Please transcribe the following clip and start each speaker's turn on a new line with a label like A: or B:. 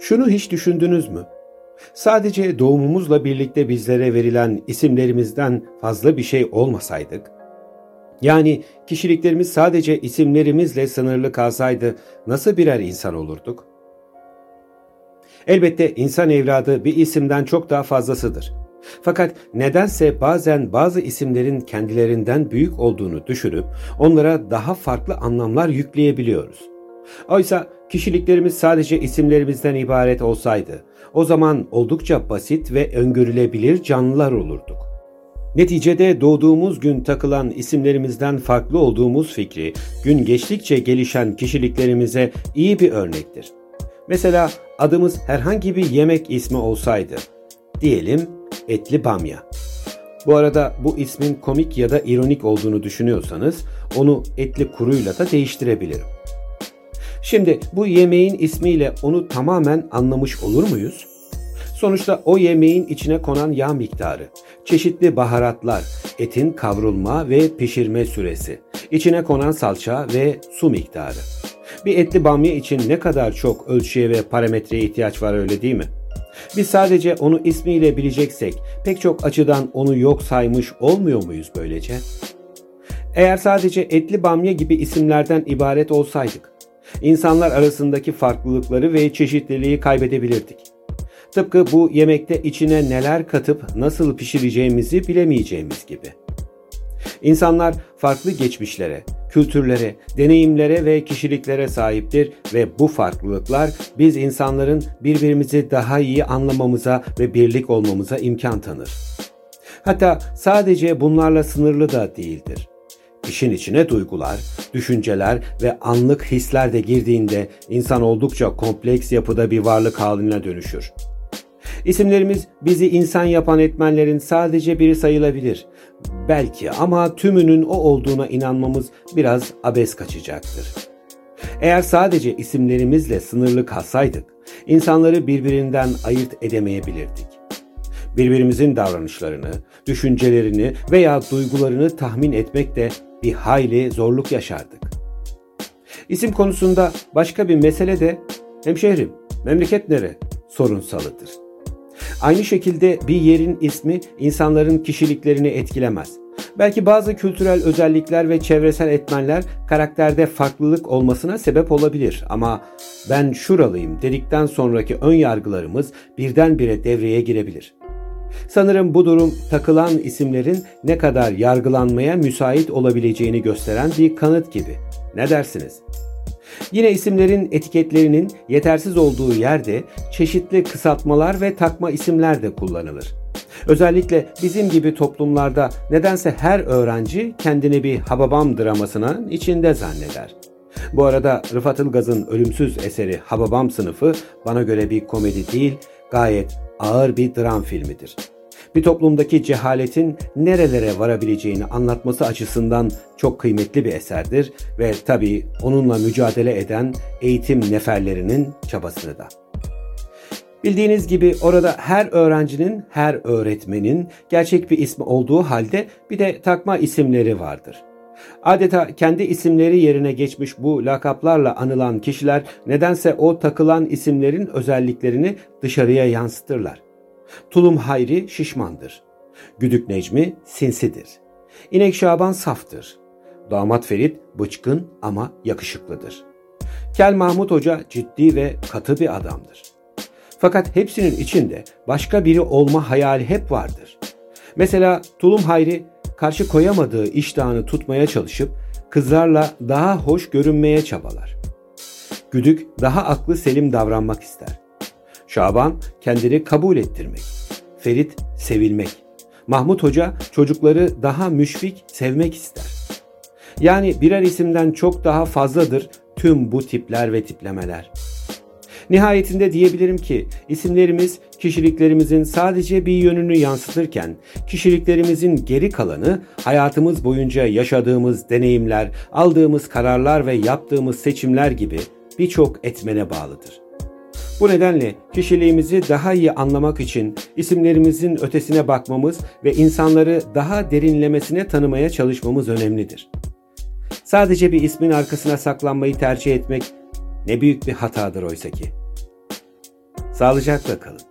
A: Şunu hiç düşündünüz mü? Sadece doğumumuzla birlikte bizlere verilen isimlerimizden fazla bir şey olmasaydık, yani kişiliklerimiz sadece isimlerimizle sınırlı kalsaydı nasıl birer insan olurduk? Elbette insan evladı bir isimden çok daha fazlasıdır. Fakat nedense bazen bazı isimlerin kendilerinden büyük olduğunu düşünüp onlara daha farklı anlamlar yükleyebiliyoruz. Oysa kişiliklerimiz sadece isimlerimizden ibaret olsaydı, o zaman oldukça basit ve öngörülebilir canlılar olurduk. Neticede doğduğumuz gün takılan isimlerimizden farklı olduğumuz fikri, gün geçtikçe gelişen kişiliklerimize iyi bir örnektir. Mesela adımız herhangi bir yemek ismi olsaydı, diyelim etli bamya. Bu arada bu ismin komik ya da ironik olduğunu düşünüyorsanız onu etli kuruyla da değiştirebilirim. Şimdi bu yemeğin ismiyle onu tamamen anlamış olur muyuz? Sonuçta o yemeğin içine konan yağ miktarı, çeşitli baharatlar, etin kavrulma ve pişirme süresi, içine konan salça ve su miktarı. Bir etli bamya için ne kadar çok ölçüye ve parametreye ihtiyaç var öyle değil mi? Biz sadece onu ismiyle bileceksek pek çok açıdan onu yok saymış olmuyor muyuz böylece? Eğer sadece etli bamya gibi isimlerden ibaret olsaydık, insanlar arasındaki farklılıkları ve çeşitliliği kaybedebilirdik. Tıpkı bu yemekte içine neler katıp nasıl pişireceğimizi bilemeyeceğimiz gibi. İnsanlar farklı geçmişlere, kültürlere, deneyimlere ve kişiliklere sahiptir ve bu farklılıklar biz insanların birbirimizi daha iyi anlamamıza ve birlik olmamıza imkan tanır. Hatta sadece bunlarla sınırlı da değildir. İşin içine duygular, düşünceler ve anlık hisler de girdiğinde insan oldukça kompleks yapıda bir varlık haline dönüşür. İsimlerimiz bizi insan yapan etmenlerin sadece biri sayılabilir. Belki ama tümünün o olduğuna inanmamız biraz abes kaçacaktır. Eğer sadece isimlerimizle sınırlı kalsaydık, insanları birbirinden ayırt edemeyebilirdik. Birbirimizin davranışlarını, düşüncelerini veya duygularını tahmin etmekte bir hayli zorluk yaşardık. İsim konusunda başka bir mesele de hemşehrim, memleket nere sorunsalıdır. Aynı şekilde bir yerin ismi insanların kişiliklerini etkilemez. Belki bazı kültürel özellikler ve çevresel etmenler karakterde farklılık olmasına sebep olabilir ama ben şuralıyım dedikten sonraki ön yargılarımız birdenbire devreye girebilir. Sanırım bu durum takılan isimlerin ne kadar yargılanmaya müsait olabileceğini gösteren bir kanıt gibi. Ne dersiniz? Yine isimlerin etiketlerinin yetersiz olduğu yerde çeşitli kısaltmalar ve takma isimler de kullanılır. Özellikle bizim gibi toplumlarda nedense her öğrenci kendini bir Hababam dramasının içinde zanneder. Bu arada Rıfat Ilgaz'ın ölümsüz eseri Hababam sınıfı bana göre bir komedi değil, gayet ağır bir dram filmidir bir toplumdaki cehaletin nerelere varabileceğini anlatması açısından çok kıymetli bir eserdir ve tabii onunla mücadele eden eğitim neferlerinin çabasını da. Bildiğiniz gibi orada her öğrencinin, her öğretmenin gerçek bir ismi olduğu halde bir de takma isimleri vardır. Adeta kendi isimleri yerine geçmiş bu lakaplarla anılan kişiler nedense o takılan isimlerin özelliklerini dışarıya yansıtırlar. Tulum Hayri şişmandır. Güdük Necmi sinsidir. İnek Şaban saftır. Damat Ferit bıçkın ama yakışıklıdır. Kel Mahmut Hoca ciddi ve katı bir adamdır. Fakat hepsinin içinde başka biri olma hayali hep vardır. Mesela Tulum Hayri karşı koyamadığı iştahını tutmaya çalışıp kızlarla daha hoş görünmeye çabalar. Güdük daha aklı selim davranmak ister. Şaban kendini kabul ettirmek. Ferit sevilmek. Mahmut Hoca çocukları daha müşfik sevmek ister. Yani birer isimden çok daha fazladır tüm bu tipler ve tiplemeler. Nihayetinde diyebilirim ki isimlerimiz kişiliklerimizin sadece bir yönünü yansıtırken kişiliklerimizin geri kalanı hayatımız boyunca yaşadığımız deneyimler, aldığımız kararlar ve yaptığımız seçimler gibi birçok etmene bağlıdır. Bu nedenle kişiliğimizi daha iyi anlamak için isimlerimizin ötesine bakmamız ve insanları daha derinlemesine tanımaya çalışmamız önemlidir. Sadece bir ismin arkasına saklanmayı tercih etmek ne büyük bir hatadır oysa ki. Sağlıcakla kalın.